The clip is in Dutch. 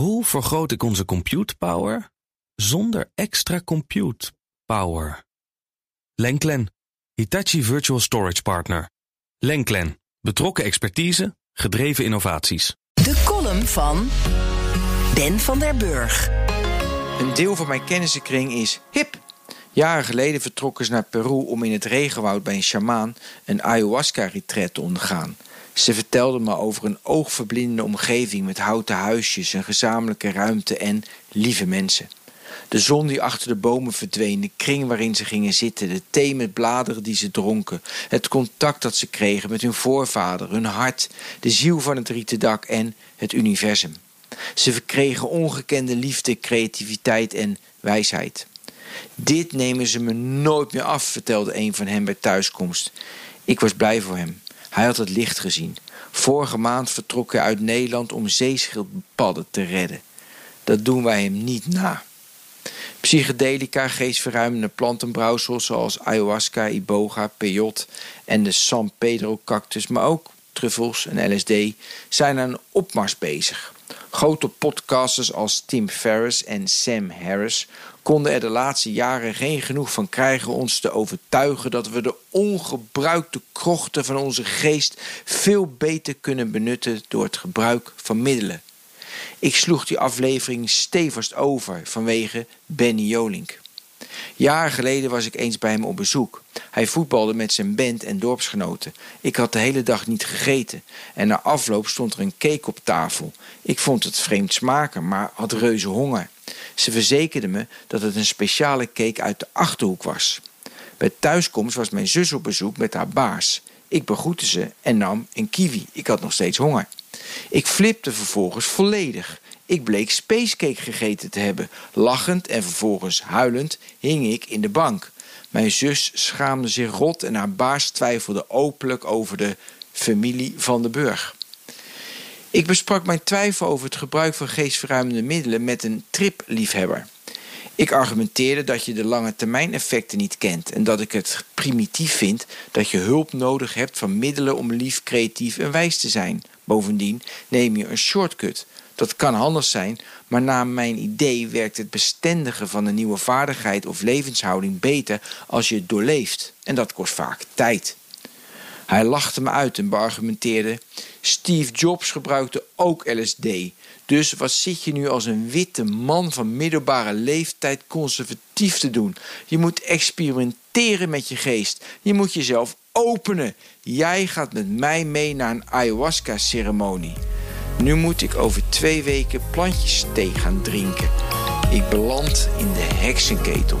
Hoe vergroot ik onze compute power zonder extra compute power? Lenklen, Hitachi Virtual Storage Partner. Lenklen, betrokken expertise, gedreven innovaties. De column van Ben van der Burg. Een deel van mijn kennissenkring is hip. Jaren geleden vertrokken ze naar Peru om in het regenwoud bij een sjamaan een ayahuasca-retret te ondergaan. Ze vertelden me over een oogverblindende omgeving met houten huisjes, een gezamenlijke ruimte en lieve mensen. De zon die achter de bomen verdween, de kring waarin ze gingen zitten, de thee met bladeren die ze dronken, het contact dat ze kregen met hun voorvader, hun hart, de ziel van het rieten dak en het universum. Ze verkregen ongekende liefde, creativiteit en wijsheid. Dit nemen ze me nooit meer af, vertelde een van hen bij thuiskomst. Ik was blij voor hem. Hij had het licht gezien. Vorige maand vertrok hij uit Nederland om zeeschildpadden te redden. Dat doen wij hem niet na. Psychedelica, geestverruimende plantenbrouwsels zoals ayahuasca, iboga, peyote en de San Pedro cactus, maar ook truffels en LSD, zijn aan een opmars bezig. Grote podcasters als Tim Ferriss en Sam Harris konden er de laatste jaren geen genoeg van krijgen ons te overtuigen dat we de ongebruikte krochten van onze geest veel beter kunnen benutten door het gebruik van middelen. Ik sloeg die aflevering stevast over vanwege Benny Jolink. Jaren geleden was ik eens bij hem op bezoek. Hij voetbalde met zijn band en dorpsgenoten. Ik had de hele dag niet gegeten en na afloop stond er een cake op tafel. Ik vond het vreemd smaken, maar had reuze honger. Ze verzekerden me dat het een speciale cake uit de achterhoek was. Bij thuiskomst was mijn zus op bezoek met haar baas. Ik begroette ze en nam een kiwi. Ik had nog steeds honger. Ik flipte vervolgens volledig. Ik bleek spacecake gegeten te hebben. Lachend en vervolgens huilend hing ik in de bank. Mijn zus schaamde zich rot en haar baas twijfelde openlijk over de familie van de Burg. Ik besprak mijn twijfel over het gebruik van geestverruimende middelen met een tripliefhebber. Ik argumenteerde dat je de lange termijn effecten niet kent en dat ik het primitief vind dat je hulp nodig hebt van middelen om lief, creatief en wijs te zijn. Bovendien neem je een shortcut. Dat kan handig zijn, maar naar mijn idee werkt het bestendigen van een nieuwe vaardigheid of levenshouding beter als je het doorleeft. En dat kost vaak tijd. Hij lachte me uit en beargumenteerde: Steve Jobs gebruikte ook LSD. Dus wat zit je nu als een witte man van middelbare leeftijd conservatief te doen? Je moet experimenteren met je geest. Je moet jezelf openen. Jij gaat met mij mee naar een ayahuasca-ceremonie. Nu moet ik over twee weken plantjesthee gaan drinken. Ik beland in de heksenketel.